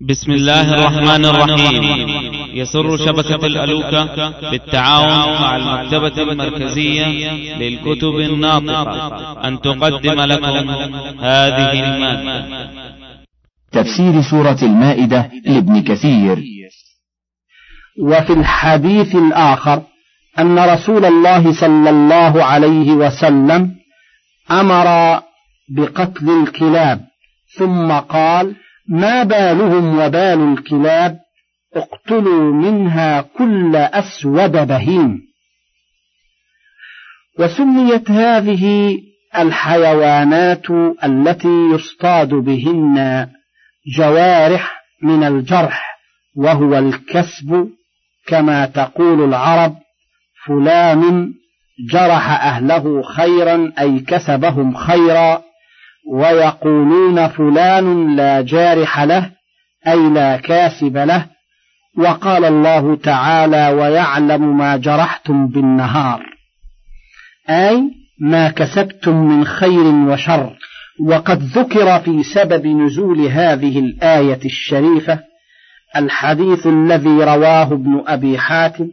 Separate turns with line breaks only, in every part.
بسم الله الرحمن الرحيم. يسر شبكة الألوكة بالتعاون مع المكتبة المركزية للكتب الناطقة. أن تقدم لكم هذه المادة.
تفسير سورة المائدة لابن كثير.
وفي الحديث الآخر أن رسول الله صلى الله عليه وسلم أمر بقتل الكلاب ثم قال ما بالهم وبال الكلاب اقتلوا منها كل أسود بهيم. وسميت هذه الحيوانات التي يصطاد بهن جوارح من الجرح وهو الكسب كما تقول العرب فلان جرح أهله خيرا أي كسبهم خيرا. ويقولون فلان لا جارح له أي لا كاسب له. وقال الله تعالى ويعلم ما جرحتم بالنهار. أي ما كسبتم من خير وشر. وقد ذكر في سبب نزول هذه الآية الشريفة الحديث الذي رواه ابن أبي حاتم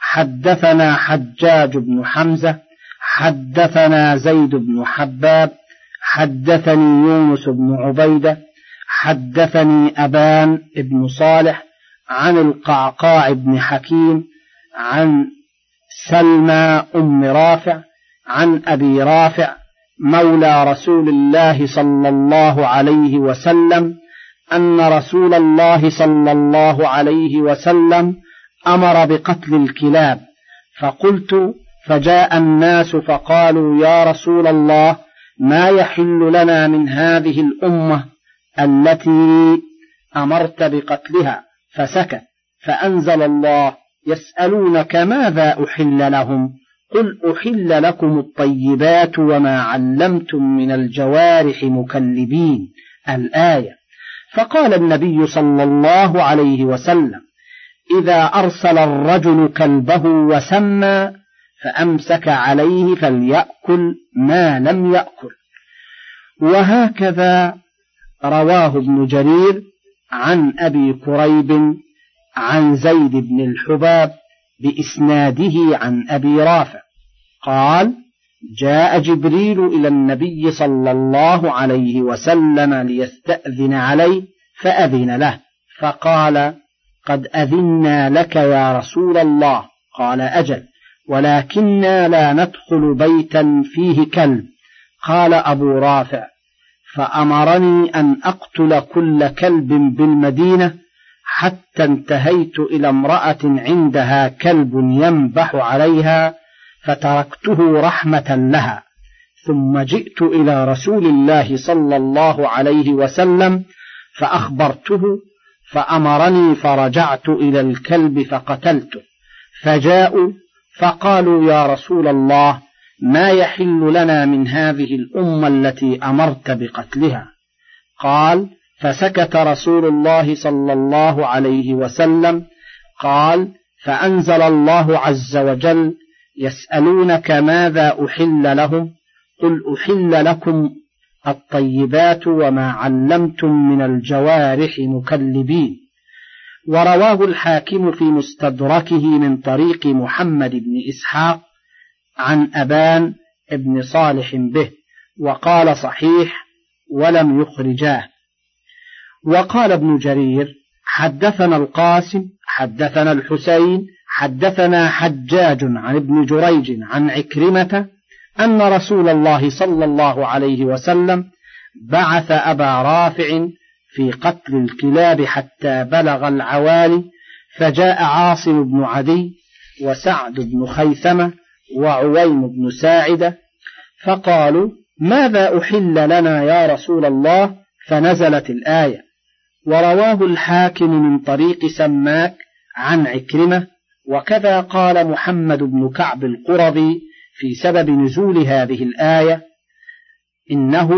حدثنا حجاج بن حمزة حدثنا زيد بن حباب حدثني يونس بن عبيدة حدثني أبان بن صالح عن القعقاع بن حكيم عن سلمى أم رافع عن أبي رافع مولى رسول الله صلى الله عليه وسلم أن رسول الله صلى الله عليه وسلم أمر بقتل الكلاب فقلت فجاء الناس فقالوا يا رسول الله ما يحل لنا من هذه الأمة التي أمرت بقتلها فسكت فأنزل الله يسألونك ماذا أحل لهم؟ قل أحل لكم الطيبات وما علمتم من الجوارح مكلبين. الآية. فقال النبي صلى الله عليه وسلم إذا أرسل الرجل كلبه وسمى فأمسك عليه فليأكل ما لم يأكل. وهكذا رواه ابن جرير عن أبي كريب عن زيد بن الحباب بإسناده عن أبي رافع. قال جاء جبريل إلى النبي صلى الله عليه وسلم ليستأذن عليه فأذن له. فقال قد أذنا لك يا رسول الله. قال أجل. ولكنا لا ندخل بيتا فيه كلب. قال أبو رافع فأمرني أن أقتل كل كلب بالمدينة حتى انتهيت إلى امرأة عندها كلب ينبح عليها فتركته رحمة لها. ثم جئت إلى رسول الله صلى الله عليه وسلم فأخبرته فأمرني فرجعت إلى الكلب فقتلته. فجاءوا فقالوا يا رسول الله ما يحل لنا من هذه الأمة التي أمرت بقتلها؟ قال فسكت رسول الله صلى الله عليه وسلم قال فأنزل الله عز وجل يسألونك ماذا أحل لهم؟ قل أحل لكم الطيبات وما علمتم من الجوارح مكلبين. ورواه الحاكم في مستدركه من طريق محمد بن إسحاق عن أبان بن صالح به وقال صحيح ولم يخرجاه. وقال ابن جرير حدثنا القاسم حدثنا الحسين حدثنا حجاج عن ابن جريج عن عكرمة أن رسول الله صلى الله عليه وسلم بعث أبا رافع في قتل الكلاب حتى بلغ العوالي فجاء عاصم بن عدي وسعد بن خيثمة وعويم بن ساعدة فقالوا ماذا أحل لنا يا رسول الله؟ فنزلت الآية ورواه الحاكم من طريق سماك عن عكرمة وكذا قال محمد بن كعب القرظي في سبب نزول هذه الآية إنه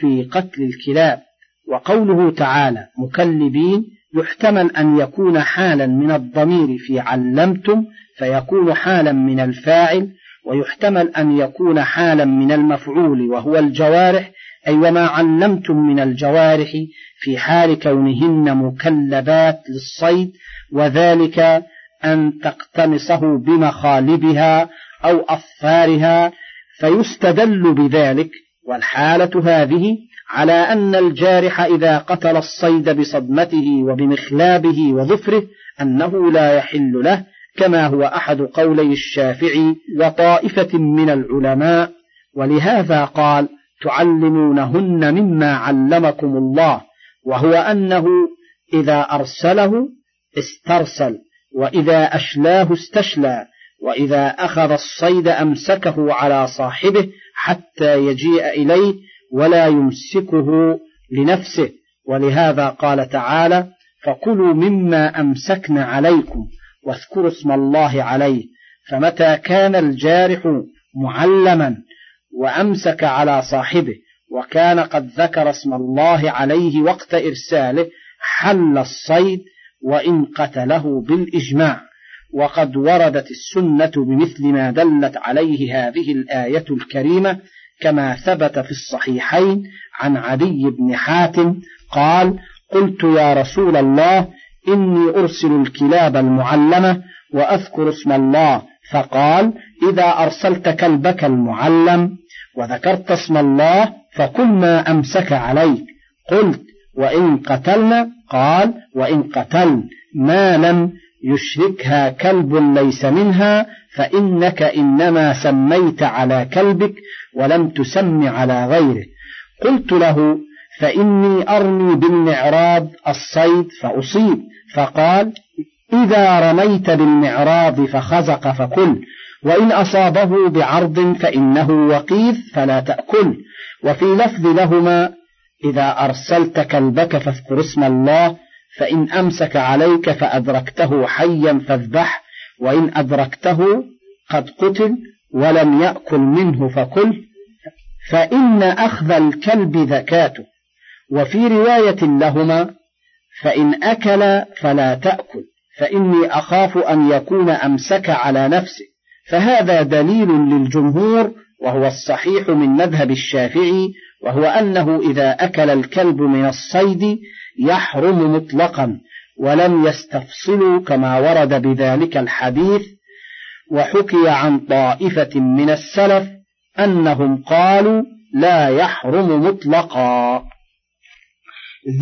في قتل الكلاب. وقوله تعالى مكلبين يحتمل أن يكون حالا من الضمير في علمتم فيكون حالا من الفاعل ويحتمل أن يكون حالا من المفعول وهو الجوارح أي وما علمتم من الجوارح في حال كونهن مكلبات للصيد وذلك أن تقتنصه بمخالبها أو أظفارها فيستدل بذلك والحالة هذه على أن الجارح إذا قتل الصيد بصدمته وبمخلابه وظفره أنه لا يحل له كما هو أحد قولي الشافعي وطائفة من العلماء. ولهذا قال تعلمونهن مما علمكم الله وهو أنه إذا أرسله استرسل وإذا أشلاه استشلى وإذا أخذ الصيد أمسكه على صاحبه حتى يجيء إليه ولا يمسكه لنفسه. ولهذا قال تعالى فكلوا مما أمسكن عليكم واذكروا اسم الله عليه فمتى كان الجارح معلما وأمسك على صاحبه وكان قد ذكر اسم الله عليه وقت إرساله حل الصيد وإن قتله بالإجماع. وقد وردت السنة بمثل ما دلت عليه هذه الآية الكريمة كما ثبت في الصحيحين عن علي بن حاتم قال قلت يا رسول الله إني أرسل الكلاب المعلمة وأذكر اسم الله. فقال إذا أرسلت كلبك المعلم وذكرت اسم الله فكل ما أمسك عليك. قلت وإن قتلنا قال وإن قتل ما لم يشركها كلب ليس منها فإنك إنما سميت على كلبك ولم تسم على غيره. قلت له فإني أرمي بالمعراض الصيد فأصيب. فقال إذا رميت بالمعراض فخزق فكل وإن أصابه بعرض فإنه وقيف فلا تأكل. وفي لفظ لهما إذا أرسلت كلبك فاذكر اسم الله فإن أمسك عليك فأدركته حيا فاذبح وإن أدركته قد قتل ولم يأكل منه فكل فإن أخذ الكلب ذكاته وفي رواية لهما فإن أكل فلا تأكل فإني أخاف أن يكون أمسك على نفسه. فهذا دليل للجمهور وهو الصحيح من مذهب الشافعي وهو أنه إذا أكل الكلب من الصيد يحرم مطلقا ولم يستفصلوا كما ورد بذلك الحديث وحكي عن طائفة من السلف أنهم قالوا لا يحرم مطلقا.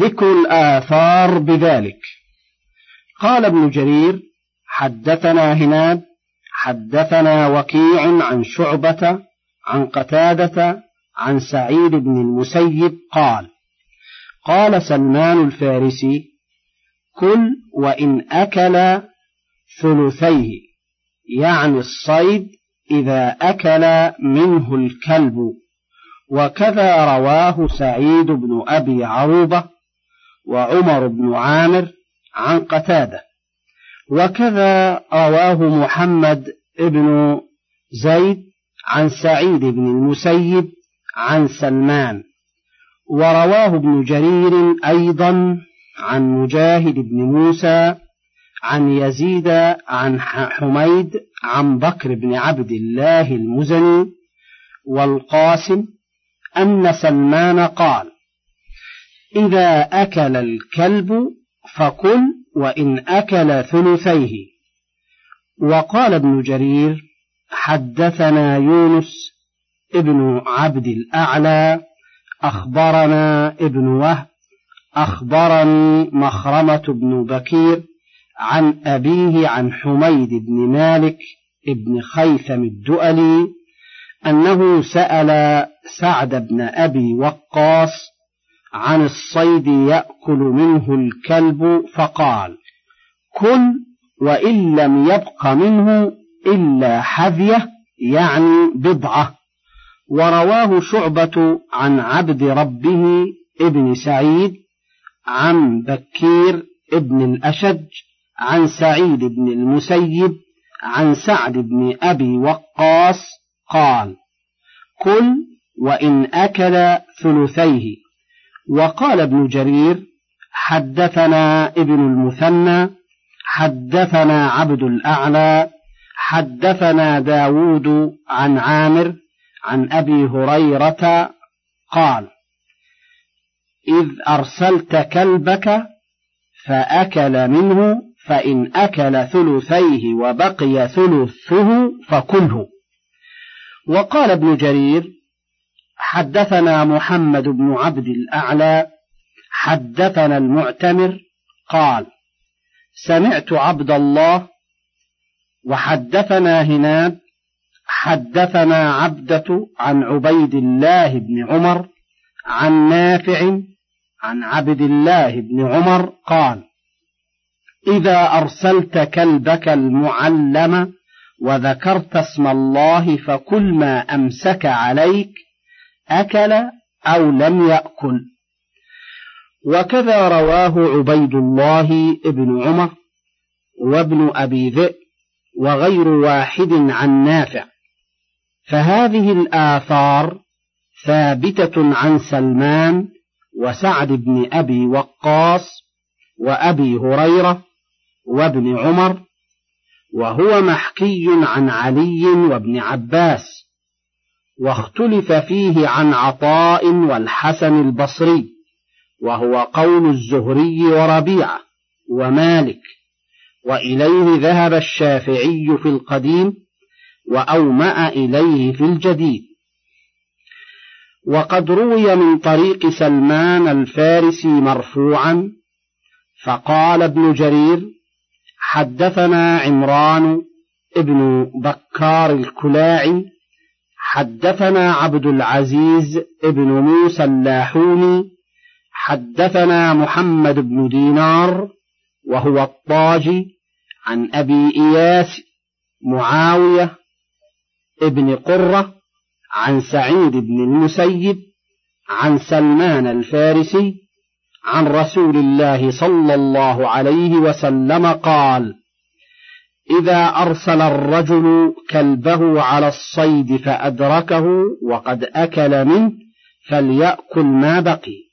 ذكر الآثار بذلك. قال ابن جرير حدثنا هناد حدثنا وكيع عن شعبة عن قتادة عن سعيد بن المسيب قال قال سلمان الفارسي كل وإن أكل ثلثيه يعني الصيد إذا أكل منه الكلب. وكذا رواه سعيد بن أبي عروبة وعمر بن عامر عن قتادة. وكذا رواه محمد بن زيد عن سعيد بن المسيب عن سلمان. ورواه ابن جرير أيضا عن مجاهد بن موسى عن يزيد عن حميد عن بكر بن عبد الله المزني والقاسم أن سلمان قال إذا أكل الكلب فكل وإن أكل ثلثيه وقال ابن جرير حدثنا يونس ابن عبد الأعلى أخبرنا ابن وهب أخبرني مخرمة بن بكير عن أبيه عن حميد بن مالك ابن خيثم الدؤلي أنه سأل سعد بن أبي وقاص عن الصيد يأكل منه الكلب فقال كل وإن لم يبق منه إلا حذية يعني بضعة ورواه شعبة عن عبد ربه ابن سعيد عن بكير ابن الأشج عن سعيد بن المسيب عن سعد بن أبي وقاص قال كل وإن أكل ثلثيه وقال ابن جرير حدثنا ابن المثنى حدثنا عبد الأعلى حدثنا داود عن عامر عن أبي هريرة قال إذ أرسلت كلبك فأكل منه فإن أكل ثلثيه وبقي ثلثه فكله. وقال ابن جرير حدثنا محمد بن عبد الأعلى حدثنا المعتمر قال سمعت عبد الله وحدثنا هناد حدثنا عبدة عن عبيد الله بن عمر عن نافع عن عبد الله بن عمر قال إذا أرسلت كلبك المعلم وذكرت اسم الله فكل ما أمسك عليك أكل أو لم يأكل. وكذا رواه عبيد الله بن عمر وابن أبي ذئب وغير واحد عن نافع. فهذه الآثار ثابتة عن سلمان وسعد بن أبي وقاص وأبي هريرة وابن عمر وهو محكي عن علي وابن عباس واختلف فيه عن عطاء والحسن البصري وهو قول الزهري وربيعة ومالك وإليه ذهب الشافعي في القديم وأومأ إليه في الجديد. وقد روي من طريق سلمان الفارسي مرفوعا فقال ابن جرير حدثنا عمران ابن بكار الكلاعي حدثنا عبد العزيز ابن موسى اللاحوني حدثنا محمد بن دينار وهو الطاجي عن أبي إياس معاوية ابن قرة عن سعيد بن المسيب عن سلمان الفارسي عن رسول الله صلى الله عليه وسلم قال إذا أرسل الرجل كلبه على الصيد فأدركه وقد أكل منه فليأكل ما بقي.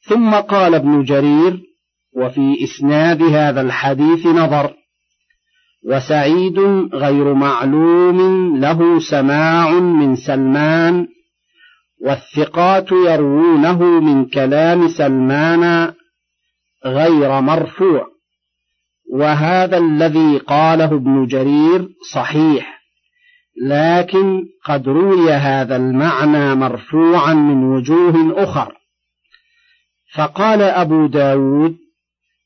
ثم قال ابن جرير وفي إسناد هذا الحديث نظر وسعيد غير معلوم له سماع من سلمان والثقات يروونه من كلام سلمان غير مرفوع. وهذا الذي قاله ابن جرير صحيح لكن قد روي هذا المعنى مرفوعا من وجوه أخر. فقال أبو داود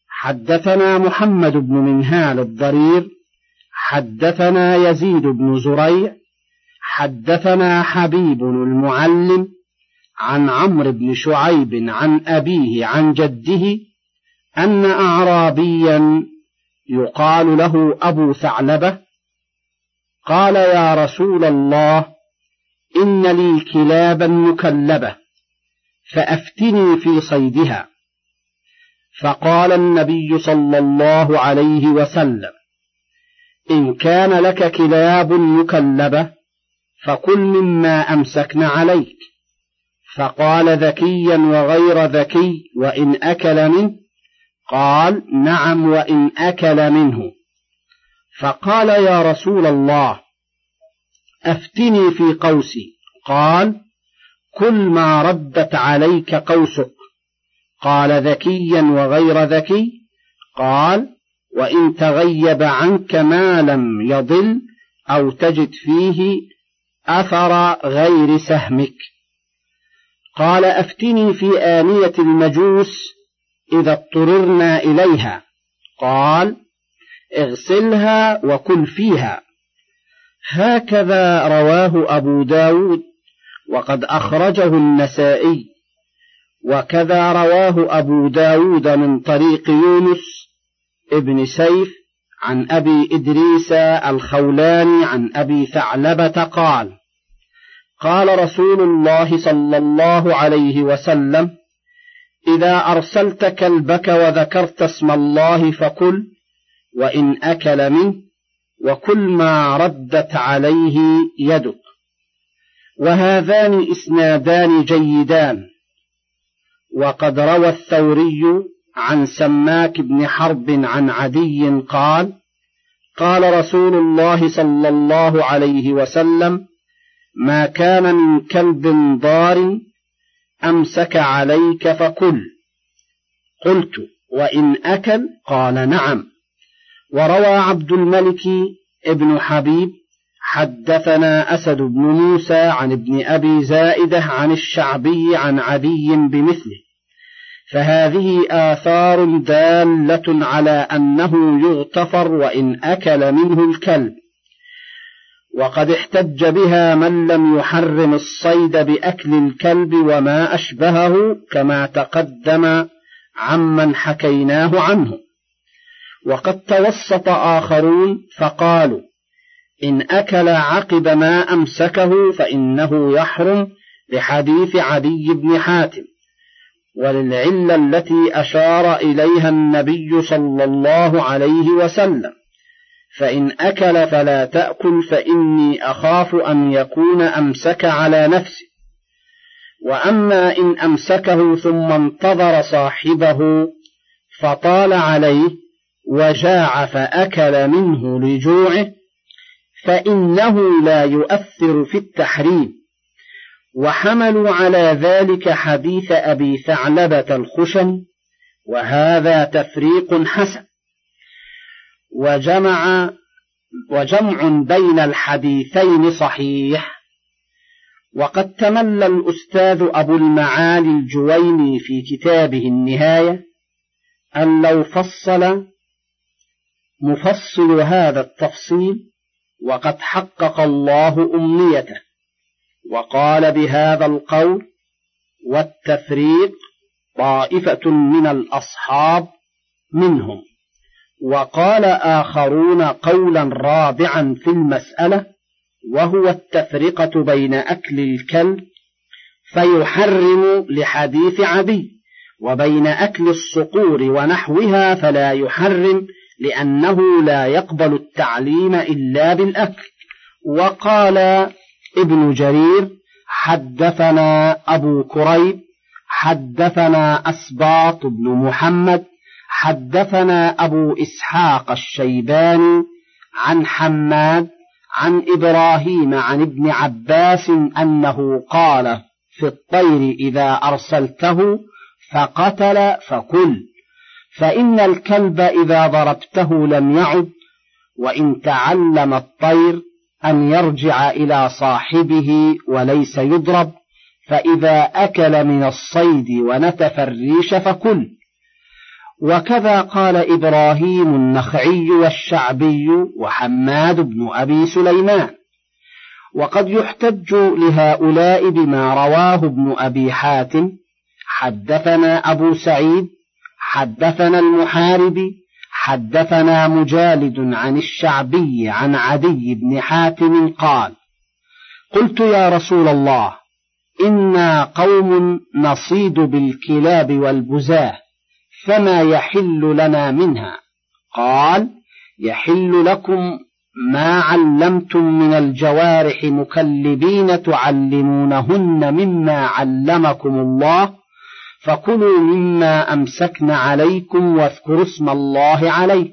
حدثنا محمد بن منهال الضرير حدثنا يزيد بن زريع حدثنا حبيب المعلم عن عمرو بن شعيب عن أبيه عن جده أن أعرابيا يقال له أبو ثعلبة قال يا رسول الله إن لي كلابا مكلبة فأفتني في صيدها. فقال النبي صلى الله عليه وسلم إن كان لك كلاب مكلبة فكل مما أمسكن عليك. فقال ذكيا وغير ذكي وإن أكل منه؟ قال نعم وإن أكل منه. فقال يا رسول الله أفتني في قوسي. قال كل ما ردت عليك قوسك. قال ذكيا وغير ذكي. قال وإن تغيب عنك ما لم يضل أو تجد فيه أثر غير سهمك. قال أفتني في آنية المجوس إذا اضطررنا إليها. قال اغسلها وكل فيها. هكذا رواه أبو داود وقد أخرجه النسائي وكذا رواه أبو داود من طريق يونس ابن سيف عن أبي إدريس الخولاني عن أبي ثعلبة قال قال رسول الله صلى الله عليه وسلم إذا أرسلت كلبك وذكرت اسم الله فكل وإن أكل منه وكل ما ردت عليه يدك. وهذان إسنادان جيدان. وقد روى الثوري عن سماك بن حرب عن عدي قال قال رسول الله صلى الله عليه وسلم ما كان من كلب ضار أمسك عليك فكل. قلت وإن أكل؟ قال نعم. وروى عبد الملك ابن حبيب حدثنا أسد بن موسى عن ابن أبي زائدة عن الشعبي عن عدي بمثله. فهذه آثار دالة على أنه يغتفر وإن أكل منه الكلب. وقد احتج بها من لم يحرم الصيد بأكل الكلب وما أشبهه كما تقدم عمن حكيناه عنه. وقد توسط آخرون فقالوا إن أكل عقب ما أمسكه فإنه يحرم لحديث عدي بن حاتم. وللعلة التي أشار إليها النبي صلى الله عليه وسلم. فإن أكل فلا تأكل فإني أخاف أن يكون أمسك على نفسه وأما إن أمسكه ثم انتظر صاحبه فطال عليه وجاع فأكل منه لجوعه فإنه لا يؤثر في التحريم. وحملوا على ذلك حديث أبي ثعلبة الخشن وهذا تفريق حسن. وجمع وجمع بين الحديثين صحيح. وقد تملى الأستاذ أبو المعالي الجويني في كتابه النهاية أن لو فصل مفصل هذا التفصيل وقد حقق الله أمنيته. وقال بهذا القول والتفريق طائفة من الأصحاب منهم. وقال آخرون قولا رابعا في المسألة وهو التفرقة بين أكل الكلب فيحرم لحديث عدي وبين أكل الصقور ونحوها فلا يحرم لأنه لا يقبل التعليم إلا بالأكل. وقال ابن جرير حدثنا أبو كريب حدثنا أسباط بن محمد حدثنا أبو إسحاق الشيباني عن حماد عن إبراهيم عن ابن عباس أنه قال في الطير إذا أرسلته فقتل فكل فإن الكلب إذا ضربته لم يعد وإن تعلم الطير أن يرجع إلى صاحبه وليس يضرب فإذا أكل من الصيد ونتف الريش فكل. وكذا قال إبراهيم النخعي والشعبي وحماد بن أبي سليمان. وقد يحتج لهؤلاء بما رواه ابن أبي حاتم حدثنا أبو سعيد حدثنا المحاربي حدثنا مجالد عن الشعبي عن عدي بن حاتم قال قلت يا رسول الله إنا قوم نصيد بالكلاب والبزاة فما يحل لنا منها؟ قال يحل لكم ما علمتم من الجوارح مكلبين تعلمونهن مما علمكم الله فكلوا مما أمسكن عليكم واذكروا اسم الله عليه.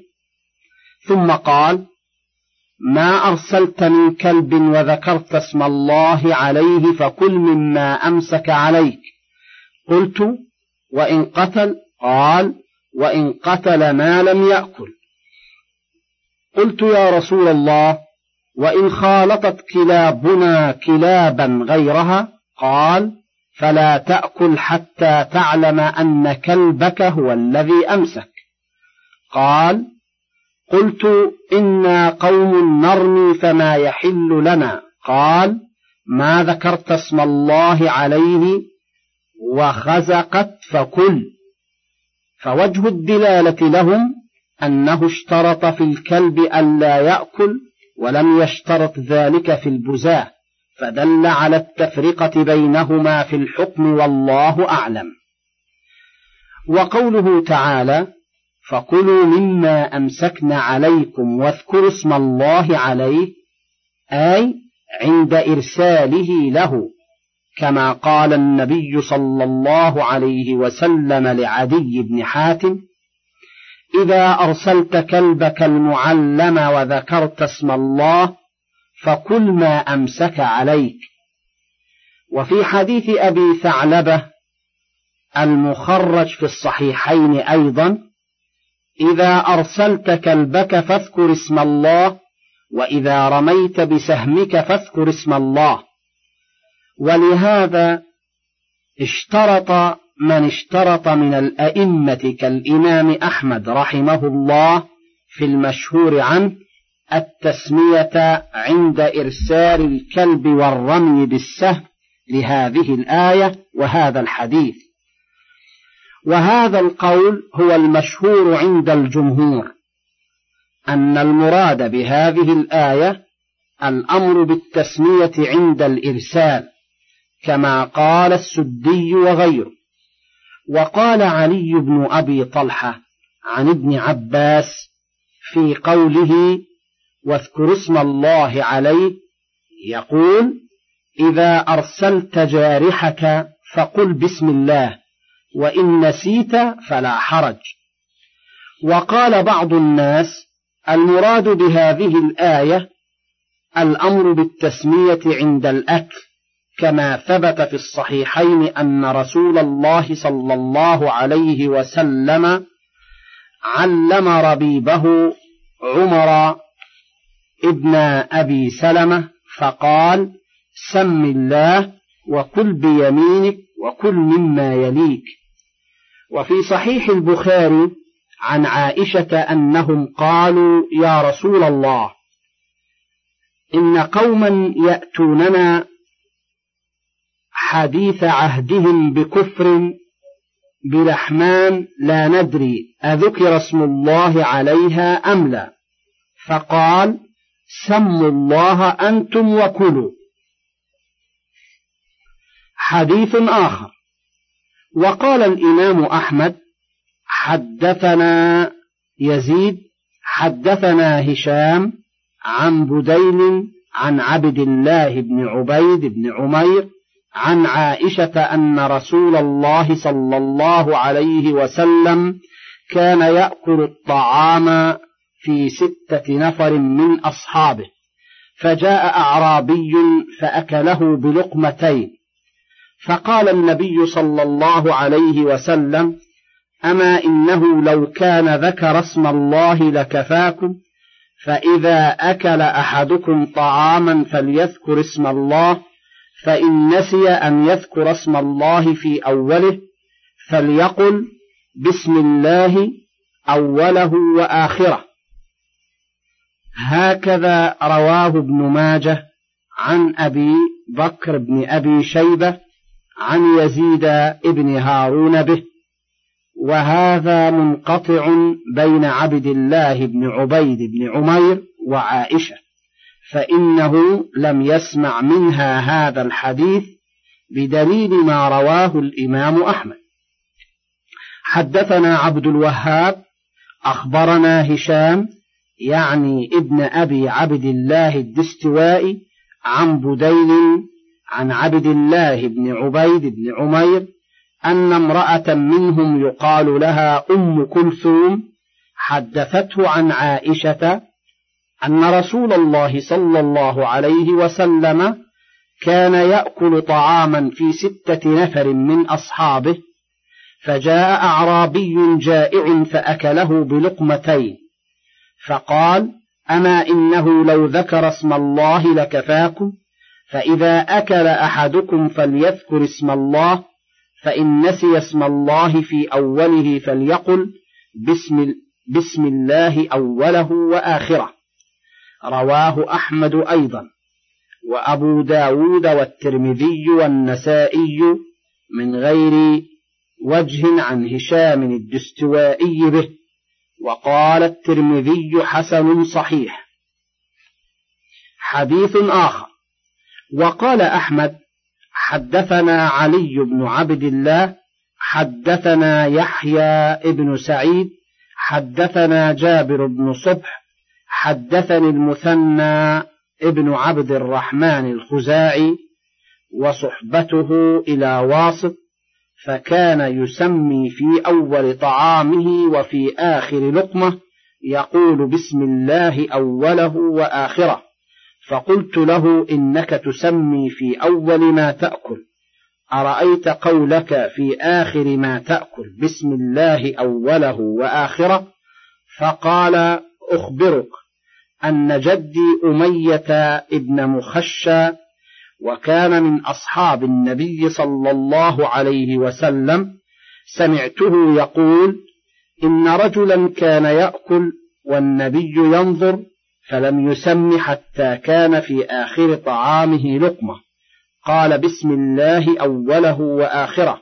ثم قال ما أرسلت من كلب وذكرت اسم الله عليه فكل مما أمسك عليك. قلت وإن قتل قال وإن قتل ما لم يأكل. قلت يا رسول الله وإن خالطت كلابنا كلابا غيرها قال فلا تأكل حتى تعلم أن كلبك هو الذي أمسك. قال قلت إنا قوم نرمي فما يحل لنا. قال ما ذكرت اسم الله عليه وخزقت فكل. فوجه الدلالة لهم أنه اشترط في الكلب ألا يأكل ولم يشترط ذلك في البزاة. فدل على التفرقة بينهما في الحكم والله أعلم. وقوله تعالى فكلوا مما أمسكن عليكم واذكروا اسم الله عليه أي عند إرساله له كما قال النبي صلى الله عليه وسلم لعدي بن حاتم إذا أرسلت كلبك المعلم وذكرت اسم الله فكل ما أمسك عليك. وفي حديث أبي ثعلبة المخرج في الصحيحين أيضا إذا أرسلت كلبك فاذكر اسم الله وإذا رميت بسهمك فاذكر اسم الله. ولهذا اشترط من اشترط من الأئمة كالإمام أحمد رحمه الله في المشهور عنه التسمية عند إرسال الكلب والرمي بالسهم لهذه الآية وهذا الحديث. وهذا القول هو المشهور عند الجمهور أن المراد بهذه الآية الأمر بالتسمية عند الإرسال كما قال السدي وغيره. وقال علي بن أبي طلحة عن ابن عباس في قوله واذكر اسم الله عليه يقول إذا أرسلت جارحك فقل بسم الله وإن نسيت فلا حرج. وقال بعض الناس المراد بهذه الآية الأمر بالتسمية عند الأكل كما ثبت في الصحيحين أن رسول الله صلى الله عليه وسلم علم ربيبه عمر ابن أبي سلمة فقال سم الله وكل بيمينك وكل مما يليك. وفي صحيح البخاري عن عائشة أنهم قالوا يا رسول الله إن قوما يأتوننا حديث عهدهم بكفر بلحمان لا ندري أذكر اسم الله عليها أم لا. فقال سموا الله أنتم وكلوا. حديث آخر. وقال الإمام أحمد حدثنا يزيد حدثنا هشام عن بديل عن عبد الله بن عبيد بن عمير عن عائشة أن رسول الله صلى الله عليه وسلم كان يأكل الطعام في ستة نفر من أصحابه فجاء أعرابي فأكله بلقمتين فقال النبي صلى الله عليه وسلم أما إنه لو كان ذكر اسم الله لكفاكم فإذا أكل أحدكم طعاما فليذكر اسم الله فإن نسي أن يذكر اسم الله في أوله فليقل بسم الله أوله وآخره. هكذا رواه ابن ماجه عن أبي بكر بن أبي شيبة عن يزيد ابن هارون به وهذا منقطع بين عبد الله بن عبيد بن عمير وعائشة فإنه لم يسمع منها هذا الحديث بدليل ما رواه الإمام أحمد. حدثنا عبد الوهاب أخبرنا هشام يعني ابن أبي عبد الله الدستوائي عن بديل عن عبد الله بن عبيد بن عمير أن امرأة منهم يقال لها أم كلثوم حدثته عن عائشة أن رسول الله صلى الله عليه وسلم كان يأكل طعاما في ستة نفر من أصحابه فجاء أعرابي جائع فأكله بلقمتين. فقال أما إنه لو ذكر اسم الله لكفاكم فإذا أكل أحدكم فليذكر اسم الله فإن نسي اسم الله في أوله فليقل بسم, بسم الله أوله وآخره. رواه أحمد أيضا. وأبو داود والترمذي والنسائي من غير وجه عن هشام الدستوائي به. وقال الترمذي حسن صحيح. حديث آخر. وقال أحمد حدثنا علي بن عبد الله حدثنا يحيى بن سعيد حدثنا جابر بن صبح حدثني المثنى ابن عبد الرحمن الخزاعي وصحبته إلى واسط فكان يسمي في أول طعامه وفي آخر لقمة يقول بسم الله أوله وآخره. فقلت له إنك تسمي في أول ما تأكل. أرأيت قولك في آخر ما تأكل؟ بسم الله أوله وآخره. فقال أخبرك أن جدي أمية ابن مخشى وكان من أصحاب النبي صلى الله عليه وسلم سمعته يقول إن رجلا كان يأكل والنبي ينظر فلم يسم حتى كان في آخر طعامه لقمة. قال بسم الله أوله وآخره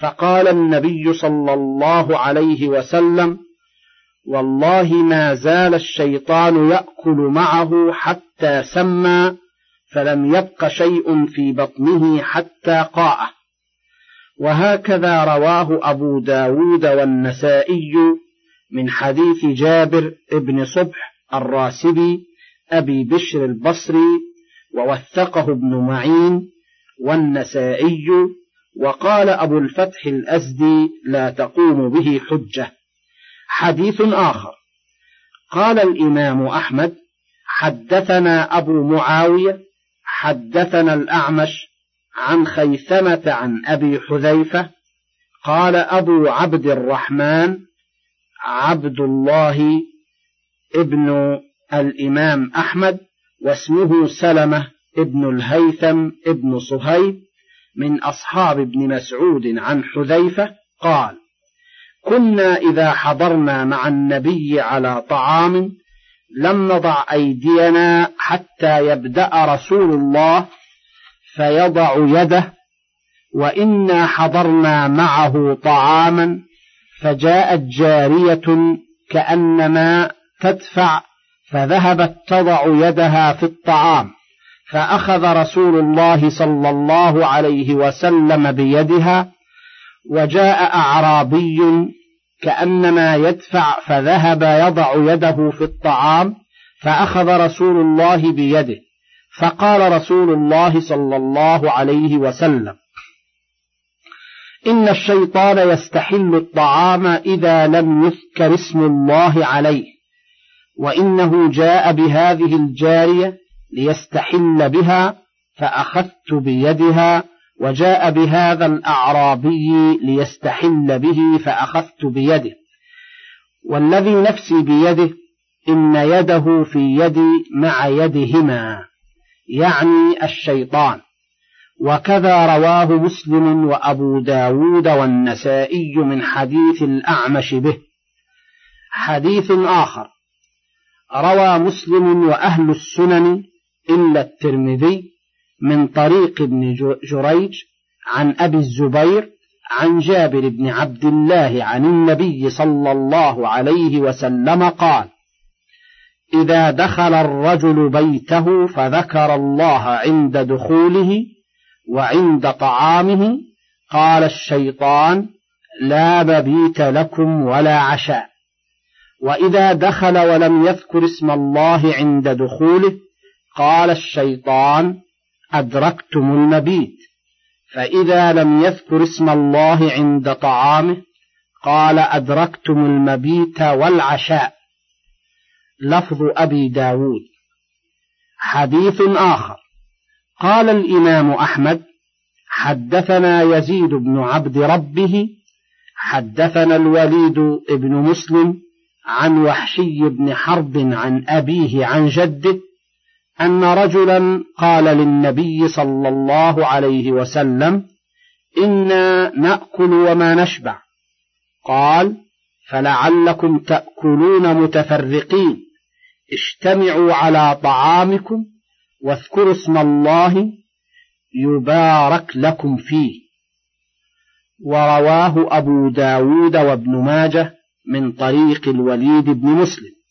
فقال النبي صلى الله عليه وسلم والله ما زال الشيطان يأكل معه حتى سمى فلم يبق شيء في بطنه حتى قاءه وهكذا رواه أبو داود والنسائي من حديث جابر ابن صبح الراسبي أبي بشر البصري ووثقه ابن معين والنسائي وقال أبو الفتح الأزدي لا تقوم به حجة حديث آخر قال الإمام أحمد حدثنا أبو معاوية حدثنا الأعمش عن خيثمة عن أبي حذيفة قال أبو عبد الرحمن عبد الله ابن الإمام أحمد واسمه سلمة ابن الهيثم ابن صهيب من أصحاب ابن مسعود عن حذيفة قال كنا إذا حضرنا مع النبي على طعام لم نضع أيدينا حتى يبدأ رسول الله فيضع يده وإنا حضرنا معه طعاما فجاءت جارية كأنما تدفع فذهبت تضع يدها في الطعام فأخذ رسول الله صلى الله عليه وسلم بيدها وجاء أعرابي كأنما يدفع فذهب يضع يده في الطعام فأخذ رسول الله بيده فقال رسول الله صلى الله عليه وسلم إن الشيطان يستحل الطعام إذا لم يذكر اسم الله عليه وإنه جاء بهذه الجارية ليستحل بها فأخذت بيدها وجاء بهذا الأعرابي ليستحل به فأخذت بيده. والذي نفسي بيده إن يده في يدي مع يدهما يعني الشيطان. وكذا رواه مسلم وأبو داود والنسائي من حديث الأعمش به. حديث آخر. روى مسلم وأهل السنن إلا الترمذي من طريق ابن جريج عن أبي الزبير عن جابر بن عبد الله عن النبي صلى الله عليه وسلم قال إذا دخل الرجل بيته فذكر الله عند دخوله وعند طعامه قال الشيطان لا مبيت لكم ولا عشاء. وإذا دخل ولم يذكر اسم الله عند دخوله قال الشيطان أدركتم المبيت فإذا لم يذكر اسم الله عند طعامه قال أدركتم المبيت والعشاء. لفظ أبي داود. حديث آخر. قال الإمام أحمد حدثنا يزيد بن عبد ربه حدثنا الوليد بن مسلم عن وحشي بن حرب عن أبيه عن جده أن رجلا قال للنبي صلى الله عليه وسلم إنا نأكل وما نشبع. قال فلعلكم تأكلون متفرقين. اجتمعوا على طعامكم واذكروا اسم الله يبارك لكم فيه. ورواه أبو داود وابن ماجه من طريق الوليد بن مسلم.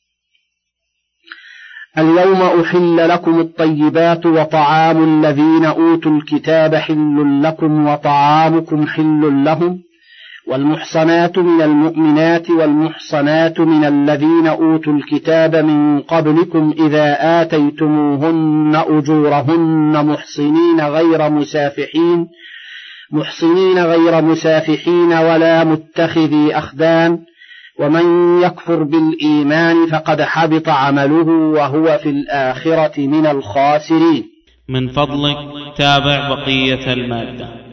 اليوم أحل لكم الطيبات وطعام الذين أوتوا الكتاب حل لكم وطعامكم حل لهم والمحصنات من المؤمنات والمحصنات من الذين أوتوا الكتاب من قبلكم إذا آتيتموهن أجورهن محصنين غير مسافحين محصنين غير مسافحين ولا متخذي أخدان ومن يكفر بالإيمان فقد حبط عمله وهو في الآخرة من الخاسرين.
من فضلك تابع بقية المادة.